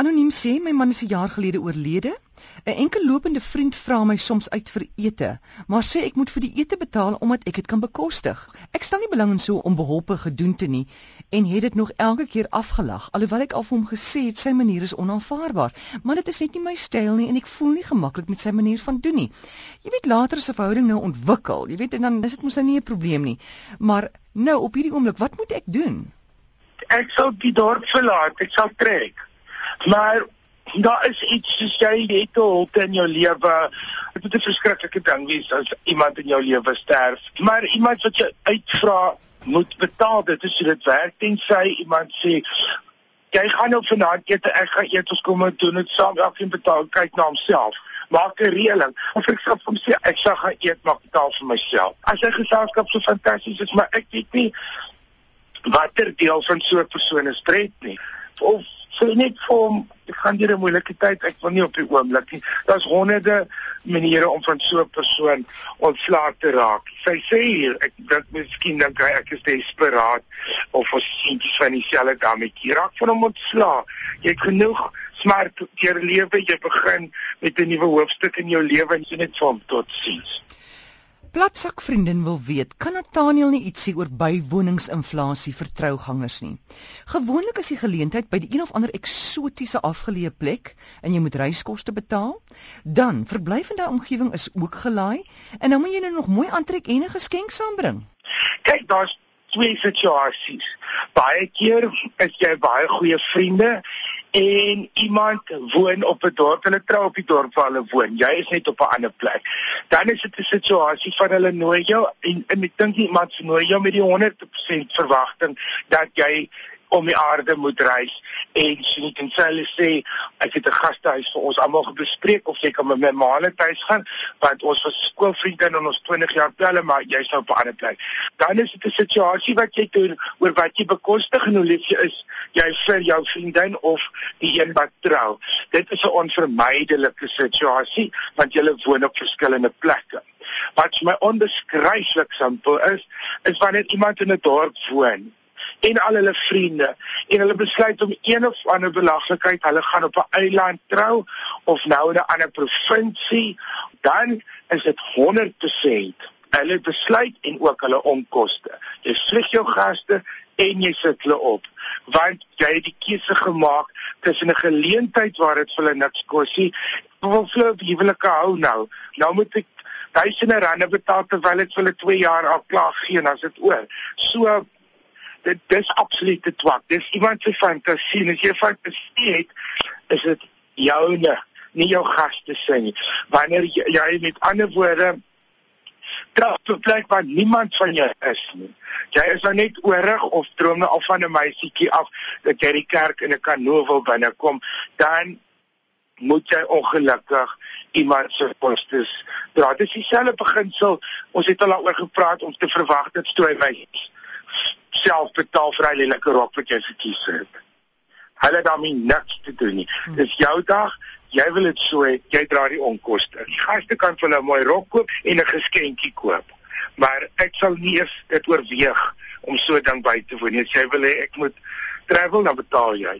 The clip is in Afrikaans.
Anoniem sê my man is 'n jaar gelede oorlede. 'n Enkel lopende vriend vra my soms uit vir ete, maar sê ek moet vir die ete betaal omdat ek dit kan bekostig. Ek stel nie belang in so onbeholpe gedoente nie en het dit nog elke keer afgelag alhoewel ek al vir hom gesê het sy manier is onaanvaarbaar, maar dit is net nie my styl nie en ek voel nie gemaklik met sy manier van doen nie. Jy weet later as 'n verhouding nou ontwikkel, jy weet en dan is dit mos nou nie 'n probleem nie. Maar nou op hierdie oomblik, wat moet ek doen? Ek sal die dorp verlaat, ek sal trek. Maar daar is iets soos jy het 'n holte in jou lewe. Dit moet 'n verskriklike ding wees as iemand in jou lewe sterf. Maar iemand wat jy uitvra moet betaal. Dit is hoe dit werk tensy iemand sê jy gaan nou vanaand eet, ek gaan eet, ons kom en doen dit saam. Elkeen betaal, kyk na homself. Maak 'n reëling. Of ek sê hom sê ek sal gaan eet, maar betaal vir myself. As hy geselskap so fantasties is, maar ek weet nie watter deel van so 'n persoon is pret nie. Of sê net vir hom ek gaan deur 'n moeilike tyd, ek wil nie op die oomblik nie. Daar's honderde maniere om van so 'n persoon ontslae te raak. Sy sê hier, ek dink miskien dink hy ek is desperaat of ons seentjies van dieselfde dammetjie raak van hom ontslae. Jy het genoeg smart deur lewe, jy begin met 'n nuwe hoofstuk in jou lewe en jy net van tot siens. Platsak vriendin wil weet, kan Nathaniel nie iets sê oor bywoningsinflasie vir trougangers nie? Gewoonlik is die geleentheid by die een of ander eksotiese afgeleë plek en jy moet reiskoste betaal, dan verblyf in daai omgewing is ook gelaai en dan moet jy nou nog mooi aantrek en 'n geskenk saambring. Kyk, daar's twee situasies. Baie keer is jy baie goeie vriende en iemand woon op 'n dorp, hulle trou op die dorp waar hulle woon. Jy is net op 'n ander plek. Dan is dit 'n situasie van hulle nooi jou en, en ek dink iemand nooi jou met die 100% verwagting dat jy om die aarde moet reis en sien en sê hulle sê ek het 'n gastehuis vir ons almal gebespreek of jy kan met my ma net huis gaan want ons was skoolvriende en ons 20 jaar pelle maar jy's nou op 'n ander plek. Dan is dit 'n situasie wat jy doen oor wat jy bekostig en hoe lief jy is jy vir jou vriendin of die een wat trou. Dit is 'n onvermydelike situasie want julle woon op verskillende plekke. Wat my onbeskryflik simpel is, is wanneer iemand in 'n dorp woon en al hulle vriende. En hulle besluit om een of ander belaglikheid hulle gaan op 'n eiland trou of nou in 'n ander provinsie dan is dit 100% hulle besluit en ook hulle onkoste. Jy vlieg jou gaste en jy sit hulle op want jy het die keuse gemaak tussen 'n geleentheid waar dit vir hulle niks kos nie. Wil vlou huwelike hou nou? Nou moet ek duisende rande betaal terwyl ek vir hulle 2 jaar al klaar gee en as dit oor. So dit dis absoluut te twak. Dis iemand se fantasie. As jy fantasie het, is dit joune, nie jou gaste se nie. Wanneer jy, jy met ander woorde trap te plek waar niemand van jou is nie. Jy is nou net oorig of droom nou al van 'n meisietjie af dat jy die kerk in 'n kanoe wil binnekom, dan moet jy ongelukkig iemand se kostes dra. Dit is dieselfde beginsel. Ons het al daaroor gepraat om te verwag dat strooi meisies self betaal vir hulle lekker rok wat jy gekies het. Hulle daarmee niks te doen nie. Hmm. Dis jou dag, jy wil dit so hê, jy dra die onkoste. Die gaste kan vir hulle 'n mooi rok koop en 'n geskenkie koop. Maar ek sal nie eens dit oorweeg om so dan by te woon nie. As jy wil hê ek moet travel, dan betaal jy.